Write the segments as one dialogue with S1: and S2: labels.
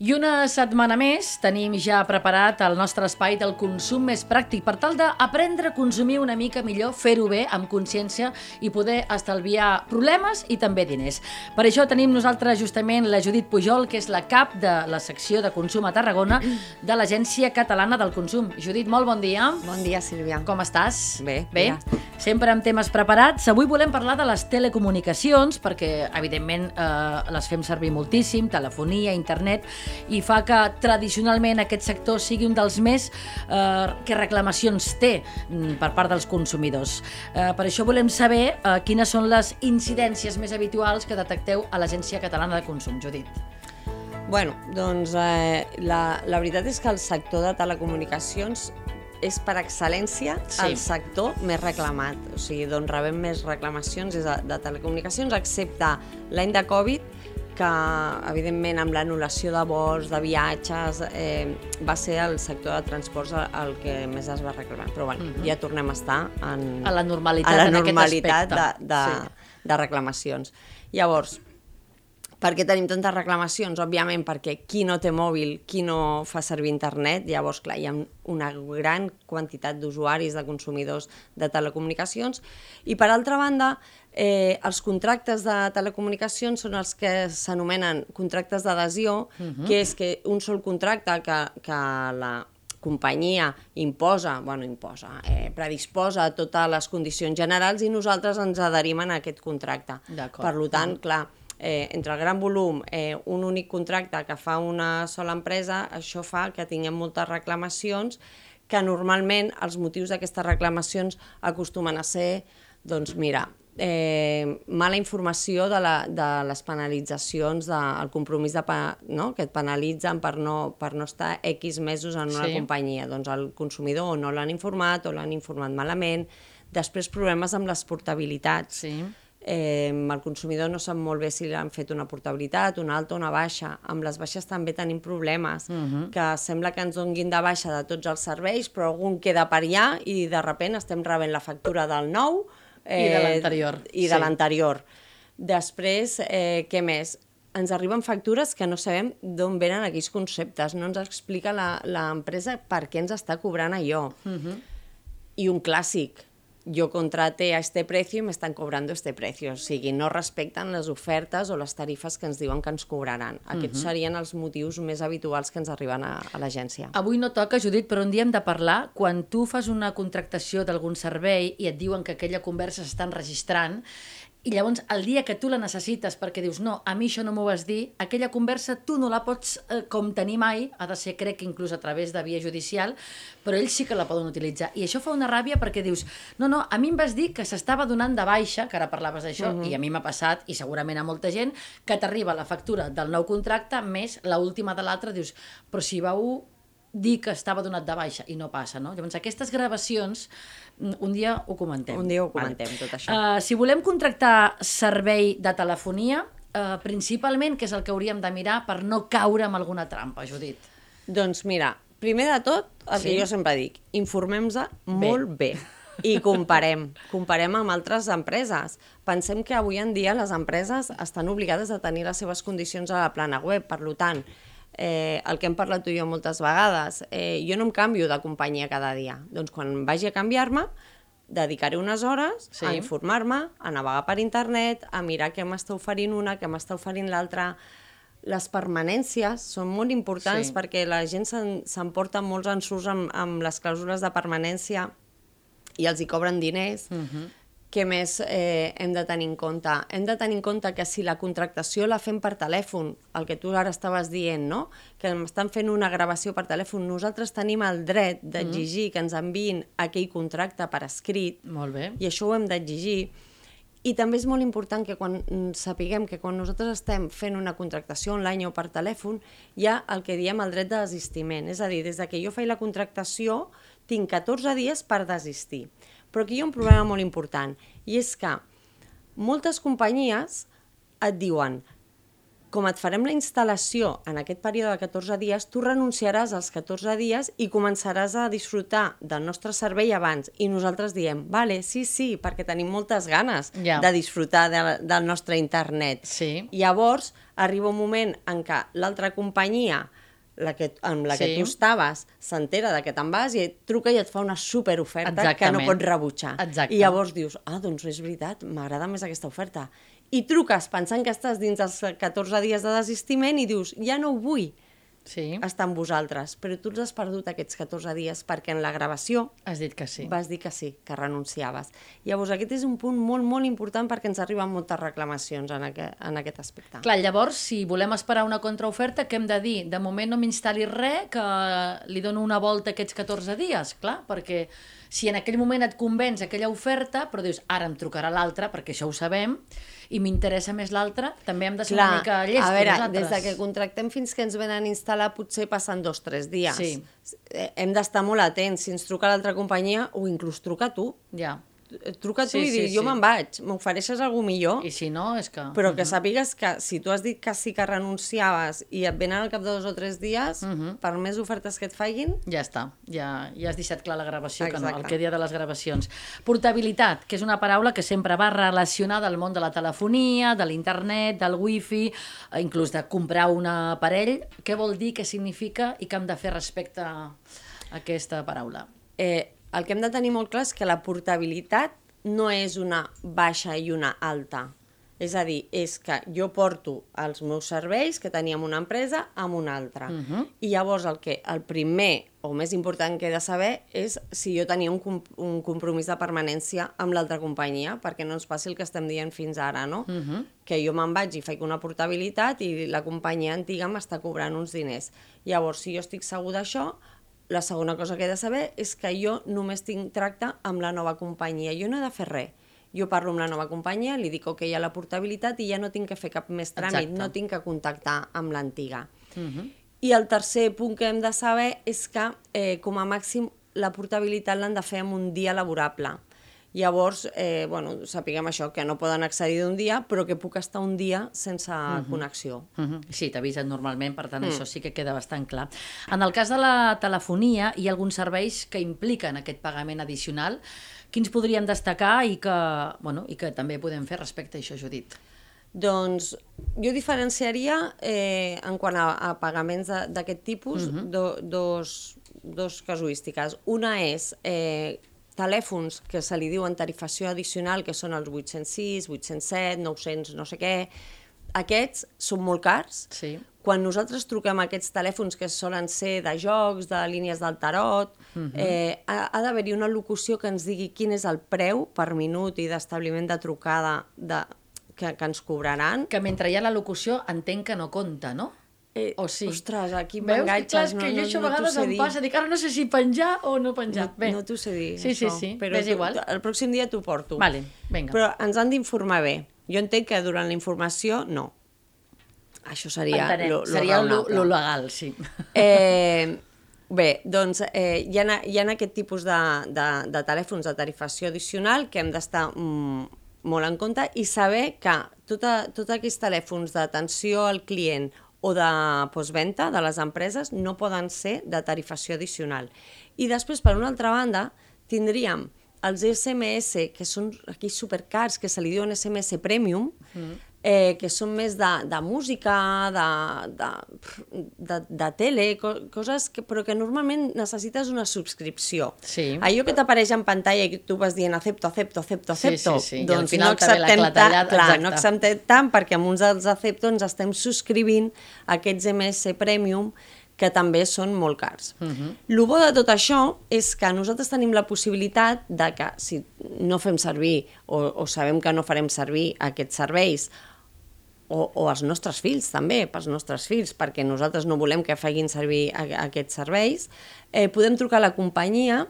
S1: I una setmana més tenim ja preparat el nostre espai del consum més pràctic per tal d'aprendre a consumir una mica millor, fer-ho bé, amb consciència i poder estalviar problemes i també diners. Per això tenim nosaltres justament la Judit Pujol, que és la cap de la secció de consum a Tarragona de l'Agència Catalana del Consum. Judit, molt bon dia.
S2: Bon dia, Sílvia.
S1: Com estàs?
S2: Bé,
S1: Bé?
S2: ja.
S1: Sempre amb temes preparats. Avui volem parlar de les telecomunicacions, perquè, evidentment, eh, les fem servir moltíssim, telefonia, internet, i fa que tradicionalment aquest sector sigui un dels més eh, que reclamacions té mm, per part dels consumidors. Eh, per això volem saber eh, quines són les incidències més habituals que detecteu a l'Agència Catalana de Consum. Judit.
S2: Bueno, doncs eh, la, la veritat és que el sector de telecomunicacions és per excel·lència
S1: Sí.
S2: el sector més reclamat. O sigui, d'on rebem més reclamacions és de, de telecomunicacions, excepte l'any de Covid, que evidentment amb l'anul·lació de vols, de viatges, eh, va ser el sector de transports el, que més es va reclamar. Però bueno, ja tornem a estar en,
S1: Mhm. A la normalitat
S2: a la
S1: en
S2: normalitat de,
S1: aspecte.
S2: de,
S1: Sí.
S2: de reclamacions. Llavors, per què tenim tantes reclamacions? Òbviament perquè qui no té mòbil, qui no fa servir internet, llavors, clar, hi ha una gran quantitat d'usuaris, de consumidors de telecomunicacions, i per altra banda, eh, els contractes de telecomunicacions són els que s'anomenen contractes d'adhesió, que és que un sol contracte que, que la companyia imposa, bueno, imposa, eh, predisposa a totes les condicions generals i nosaltres ens adherim a aquest contracte. Per tant, clar, eh, entre el gran volum, eh, un únic contracte que fa una sola empresa, això fa que tinguem moltes reclamacions que normalment els motius d'aquestes reclamacions acostumen a ser, doncs mira, eh, mala informació de, la, de les penalitzacions, del compromís de, no? que et penalitzen per no, per no estar X mesos en una
S1: Sí.
S2: companyia. Doncs el consumidor o no l'han informat o l'han informat malament. Després problemes amb les portabilitats.
S1: Sí.
S2: Eh, el consumidor no sap molt bé si li han fet una portabilitat, una alta o una baixa. Amb les baixes també tenim problemes, que sembla que ens donguin de baixa de tots els serveis, però algun queda per allà i de sobte estem rebent la factura del nou
S1: I de l'anterior,
S2: I de
S1: sí.
S2: l'anterior. Després, eh, què més? Ens arriben factures que no sabem d'on venen aquells conceptes, no ens explica la- l'empresa per què ens està cobrant allò. I un clàssic, jo contraté a este precio i m'estan cobrando este precio. O sigui, no respecten les ofertes o les tarifes que ens diuen que ens cobraran. Aquests serien els motius més habituals que ens arriben a, a l'agència.
S1: Avui no toca, Judit, però un dia hem de parlar quan tu fas una contractació d'algun servei i et diuen que aquella conversa s'està enregistrant i llavors el dia que tu la necessites perquè dius no, a mi això no m'ho vas dir, aquella conversa tu no la pots eh, com tenir mai, ha de ser crec que inclús a través de via judicial, però ells sí que la poden utilitzar. I això fa una ràbia perquè dius no, no, a mi em vas dir que s'estava donant de baixa, que ara parlaves d'això, i a mi m'ha passat, i segurament a molta gent, que t'arriba la factura del nou contracte més la última de l'altre, dius, però si vau dir que estava donat de baixa i no passa, no? Llavors, aquestes gravacions, mm, un dia ho comentem.
S2: Un dia ho comentem, tot això.
S1: Uh, si volem contractar servei de telefonia, uh, principalment, què és el que hauríem de mirar per no caure en alguna trampa, Judit?
S2: Doncs mira, primer de tot, el
S1: Sí.
S2: que jo sempre dic, informem-nos molt bé. I comparem, comparem amb altres empreses. Pensem que avui en dia les empreses estan obligades a tenir les seves condicions a la plana web, per tant, eh, el que hem parlat tu i jo moltes vegades, eh, jo no em canvio de companyia cada dia. Doncs quan vagi a canviar-me, dedicaré unes hores
S1: Sí.
S2: a informar-me, a navegar per internet, a mirar què m'està oferint una, què m'està oferint l'altra. Les permanències són molt importants
S1: Sí.
S2: perquè la gent s'emporta molts ensurts amb, amb les clàusules de permanència i els hi cobren diners. Què més eh, hem de tenir en compte? Hem de tenir en compte que si la contractació la fem per telèfon, el que tu ara estaves dient, no? que m'estan fent una gravació per telèfon, nosaltres tenim el dret d'exigir que ens enviïn aquell contracte per escrit,
S1: Molt bé.
S2: i això ho hem d'exigir. I també és molt important que quan mm, sapiguem que quan nosaltres estem fent una contractació online o per telèfon, hi ha el que diem el dret de desistiment. És a dir, des de que jo faig la contractació, tinc 14 dies per desistir. Però aquí hi ha un problema molt important, i és que moltes companyies et diuen com et farem la instal·lació en aquest període de 14 dies, tu renunciaràs als 14 dies i començaràs a disfrutar del nostre servei abans. I nosaltres diem, vale, sí, sí, perquè tenim moltes ganes
S1: Ja.
S2: de disfrutar de, del nostre internet.
S1: Sí.
S2: Llavors, arriba un moment en què l'altra companyia la que, amb la que
S1: Sí.
S2: tu estaves s'entera de que te'n vas i et truca i et fa una superoferta que no pots rebutjar.
S1: Exacte.
S2: I llavors dius, ah, doncs és veritat, m'agrada més aquesta oferta. I truques pensant que estàs dins dels 14 dies de desistiment i dius, ja no ho vull
S1: Sí,
S2: estar amb vosaltres, però tu els has perdut aquests 14 dies perquè en la gravació
S1: has dit que sí.
S2: vas dir que sí, que renunciaves. Llavors, aquest és un punt molt, molt important perquè ens arriben moltes reclamacions en, aquest, en aquest aspecte.
S1: Clar, llavors, si volem esperar una contraoferta, què hem de dir? De moment no m'instal·li res, que li dono una volta aquests 14 dies, clar, perquè si en aquell moment et convenç aquella oferta, però dius, ara em trucarà l'altra, perquè això ho sabem, i m'interessa més l'altra, també hem de ser una mica llestos
S2: a veure,
S1: nosaltres.
S2: des de que contractem fins que ens venen a instal·lar potser passen dos o tres dies.
S1: Sí.
S2: Eh, Hem d'estar molt atents. Si ens truca l'altra companyia, o inclús truca tu.
S1: Ja,
S2: Truca tu
S1: Sí,
S2: i
S1: sí,
S2: dius, jo
S1: sí.
S2: me'n vaig, m'ofereixes alguna millor,
S1: i si no, és que...
S2: però que sàpigues que si tu has dit que sí que renunciaves i et venen al cap de dos o tres dies, per més ofertes que et facin,
S1: Ja està, ja, ja has deixat clar la gravació, que no, el
S2: Exacte.
S1: que dia de les gravacions. Portabilitat, que és una paraula que sempre va relacionada al món de la telefonia, de l'internet, del wifi, eh, inclús de comprar un aparell. Què vol dir, què significa i què hem de fer respecte a aquesta paraula?
S2: eh, el que hem de tenir molt clar és que la portabilitat no és una baixa i una alta. És a dir, és que jo porto els meus serveis que tenia amb una empresa amb una altra. Uh -huh. I llavors el que el primer o més important que he de saber és si jo tenia un, com un compromís de permanència amb l'altra companyia, perquè no ens passi el que estem dient fins ara, no? Uh -huh. Que jo me'n vaig i faig una portabilitat i la companyia antiga m'està cobrant uns diners. Llavors, si jo estic segur d'això, la segona cosa que he de saber és que jo només tinc tracte amb la nova companyia. Jo no he de fer res. Jo parlo amb la nova companyia, li dic que hi ha la portabilitat i ja no tinc que fer cap més tràmit,
S1: Exacte.
S2: no tinc que contactar amb l'antiga. Uh -huh. I el tercer punt que hem de saber és que, eh, com a màxim, la portabilitat l'han de fer en un dia laborable. Llavors, eh, bueno, sapiguem això, que no poden accedir d'un dia, però que puc estar un dia sense uh -huh. connexió.
S1: Uh -huh. Sí, t'avisen normalment, per tant, mm. això sí que queda bastant clar. En el cas de la telefonia, hi ha alguns serveis que impliquen aquest pagament addicional. Quins podríem destacar i que, bueno, i que també podem fer respecte a això, Judit?
S2: Doncs jo diferenciaria eh, en quant a, a pagaments d'aquest tipus uh -huh. do, dos, dos casuístiques. Una és eh, telèfons que se li diuen tarifació addicional, que són els 806, 807, 900, no sé què. Aquests són molt cars.
S1: Sí.
S2: Quan nosaltres truquem a aquests telèfons que solen ser de jocs, de línies del tarot, uh -huh. eh, ha, ha d'haver-hi una locució que ens digui quin és el preu per minut i d'establiment de trucada de, que, que ens cobraran.
S1: Que mentre hi ha la locució entenc que no compta, no?
S2: Eh,
S1: O sí?
S2: Ostres, aquí
S1: Veus?
S2: m'enganxes.
S1: Clar, és que jo això a vegades
S2: t'ho sé
S1: em passa, dic, ara no sé si penjar o no penjar.
S2: No,
S1: Bé.
S2: no t'ho sé dir,
S1: Sí, sí,
S2: això,
S1: sí,
S2: però
S1: ves
S2: tu-
S1: igual.
S2: El pròxim dia t'ho porto.
S1: Vale, vinga.
S2: Però ens han d'informar bé. Jo entenc que durant la informació, no. Això seria
S1: Entenem.
S2: lo, lo
S1: Seria lo, lo legal, sí.
S2: Eh, bé, doncs eh, hi, ha, hi ha aquest tipus de, de, de telèfons de tarifació addicional que hem d'estar mm, molt en compte i saber que tota, tots aquells telèfons d'atenció al client o de postventa de les empreses no poden ser de tarifació addicional. I després, per una altra banda, tindríem els SMS, que són aquells supercars, que se li diuen SMS Premium, mm. Eh, que són més de, de música, de, de, de, de tele, co coses que, però que normalment necessites una subscripció.
S1: Sí.
S2: Allò que t'apareix en pantalla i tu vas dient acepto, acepto,
S1: Sí,
S2: acepto,
S1: sí, sí. Al
S2: doncs no acceptem tant, clar,
S1: exacte.
S2: no acceptem tant perquè amb uns dels acepto ens estem subscrivint a aquests MS Premium que també són molt cars. Uh -huh. El bo de tot això és que nosaltres tenim la possibilitat de que si no fem servir o, o sabem que no farem servir aquests serveis o, o els nostres fills també, pels nostres fills, perquè nosaltres no volem que facin servir aquests serveis, eh, podem trucar a la companyia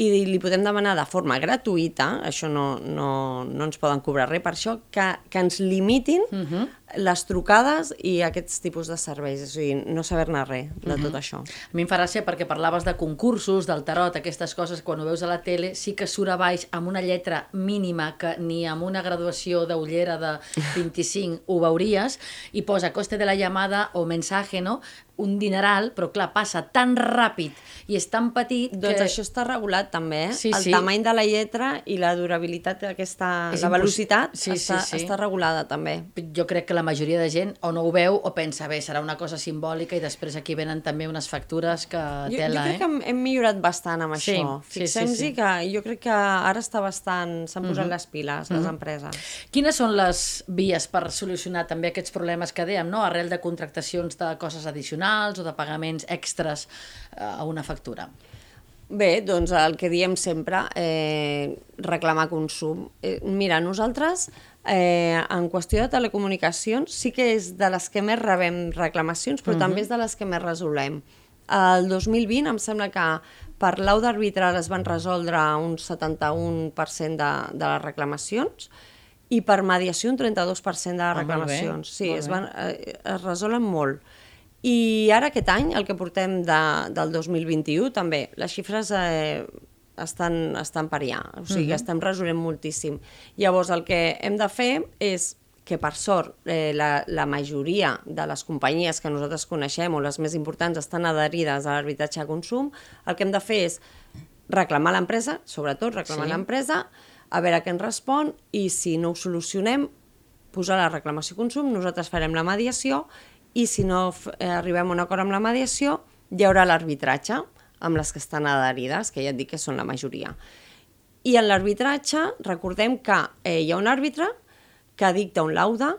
S2: i li podem demanar de forma gratuïta, això no, no, no ens poden cobrar res per això, que, que ens limitin uh -huh. les trucades i aquests tipus de serveis, és a dir, no saber-ne res de uh -huh. tot això.
S1: A mi em fa gràcia perquè parlaves de concursos, del tarot, aquestes coses, quan ho veus a la tele, sí que surt a baix amb una lletra mínima que ni amb una graduació d'ullera de 25 ho veuries, i posa coste de la llamada o mensaje, no? un dineral, però clar, passa tan ràpid i és tan petit
S2: doncs
S1: que...
S2: això està regulat també, eh?
S1: Sí,
S2: el
S1: sí.
S2: tamany de la lletra i la durabilitat d'aquesta,
S1: És
S2: la velocitat
S1: Sí, sí,
S2: està,
S1: sí.
S2: està regulada també.
S1: jo crec que la majoria de gent o no ho veu o pensa, bé, serà una cosa simbòlica i després aquí venen també unes factures que
S2: Jo, jo
S1: tela,
S2: crec
S1: eh?
S2: que hem, hem millorat bastant amb
S1: Sí,
S2: això.
S1: sí, sí,
S2: Fixem-s'hi
S1: sí.
S2: que jo crec que ara està bastant... s'han posat les piles, les empreses.
S1: Quines són les vies per solucionar també aquests problemes que dèiem, no? arrel de contractacions de coses addicionals o de pagaments extras eh, a una factura?
S2: Bé, doncs el que diem sempre, eh, reclamar consum. Eh, mira, nosaltres, eh, en qüestió de telecomunicacions, sí que és de les que més rebem reclamacions, però uh -huh. també és de les que més resolem. El 2020 em sembla que per lauda arbitral es van resoldre un 71% de, de les reclamacions i per mediació un 32% de les
S1: Ah, molt bé,
S2: reclamacions. Sí,
S1: molt
S2: es,
S1: bé.
S2: van, eh, es resolen molt. I ara aquest any, el que portem de, del 2021, també, les xifres eh, estan, estan per allà, o sigui, uh -huh. estem resolent moltíssim. Llavors, el que hem de fer és que, per sort, eh, la, la majoria de les companyies que nosaltres coneixem, o les més importants, estan adherides a l'arbitratge a consum, el que hem de fer és reclamar l'empresa, sobretot reclamar
S1: Sí.
S2: l'empresa, a veure què ens respon, i si no ho solucionem, posar la reclamació consum, nosaltres farem la mediació i si no eh, arribem a un acord amb la mediació, hi haurà l'arbitratge amb les que estan adherides, que ja et dic que són la majoria. I en l'arbitratge recordem que eh, hi ha un àrbitre que dicta un laude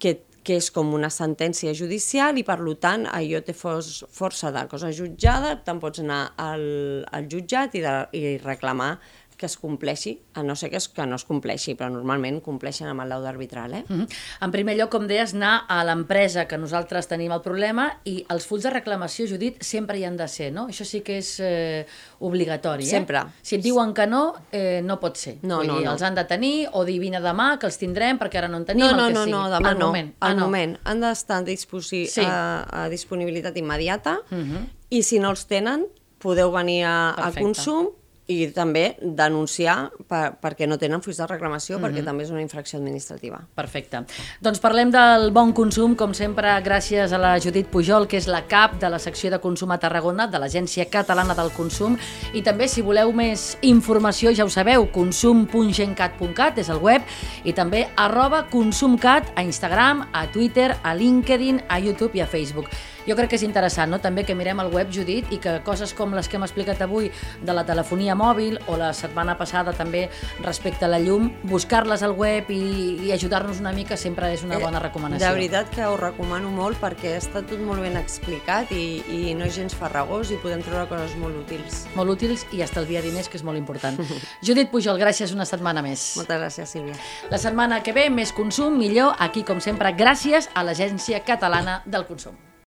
S2: que, que és com una sentència judicial i per tant allò té força de cosa jutjada, te'n pots anar al, al jutjat i, de, i reclamar que es compleixi, a no ser que, es, que no es compleixi, però normalment compleixen amb el laude arbitral, eh?
S1: Mhm. En primer lloc, com deies, anar a l'empresa que nosaltres tenim el problema i els fulls de reclamació, Judit, sempre hi han de ser, no? Això sí que és eh, obligatori, eh?
S2: Sempre.
S1: Si et diuen que no, eh, no pot ser.
S2: No,
S1: Vull
S2: no,
S1: dir,
S2: no.
S1: Els han de tenir o dir vine demà, que els tindrem perquè ara no en tenim,
S2: No, no,
S1: el que
S2: no,
S1: sigui.
S2: no, demà
S1: al
S2: no.
S1: Moment.
S2: Al
S1: Ah, no.
S2: moment. Han d'estar disposi...
S1: Sí.
S2: a, a disponibilitat immediata
S1: Mhm.
S2: i si no els tenen, podeu venir a, a consum i també denunciar per, perquè no tenen fulls de reclamació,
S1: Mhm.
S2: perquè també és una infracció administrativa.
S1: Perfecte. Doncs parlem del bon consum, com sempre, gràcies a la Judit Pujol, que és la cap de la secció de consum a Tarragona, de l'Agència Catalana del Consum, i també, si voleu més informació, ja ho sabeu, consum.gencat.cat és el web, i també arroba consumcat a Instagram, a Twitter, a LinkedIn, a YouTube i a Facebook. Jo crec que és interessant, no?, també que mirem el web, Judit, i que coses com les que hem explicat avui de la telefonia mòbil o la setmana passada també respecte a la llum, buscar-les al web i, i ajudar-nos una mica sempre és una bona recomanació.
S2: De veritat que ho recomano molt perquè està tot molt ben explicat i, i no és gens farragós i podem treure coses molt útils.
S1: Molt útils i estalviar diners, que és molt important. Judit Pujol, gràcies una setmana més.
S2: Moltes gràcies, Sílvia.
S1: La setmana que ve, més consum, millor, aquí com sempre, gràcies a l'Agència Catalana del Consum.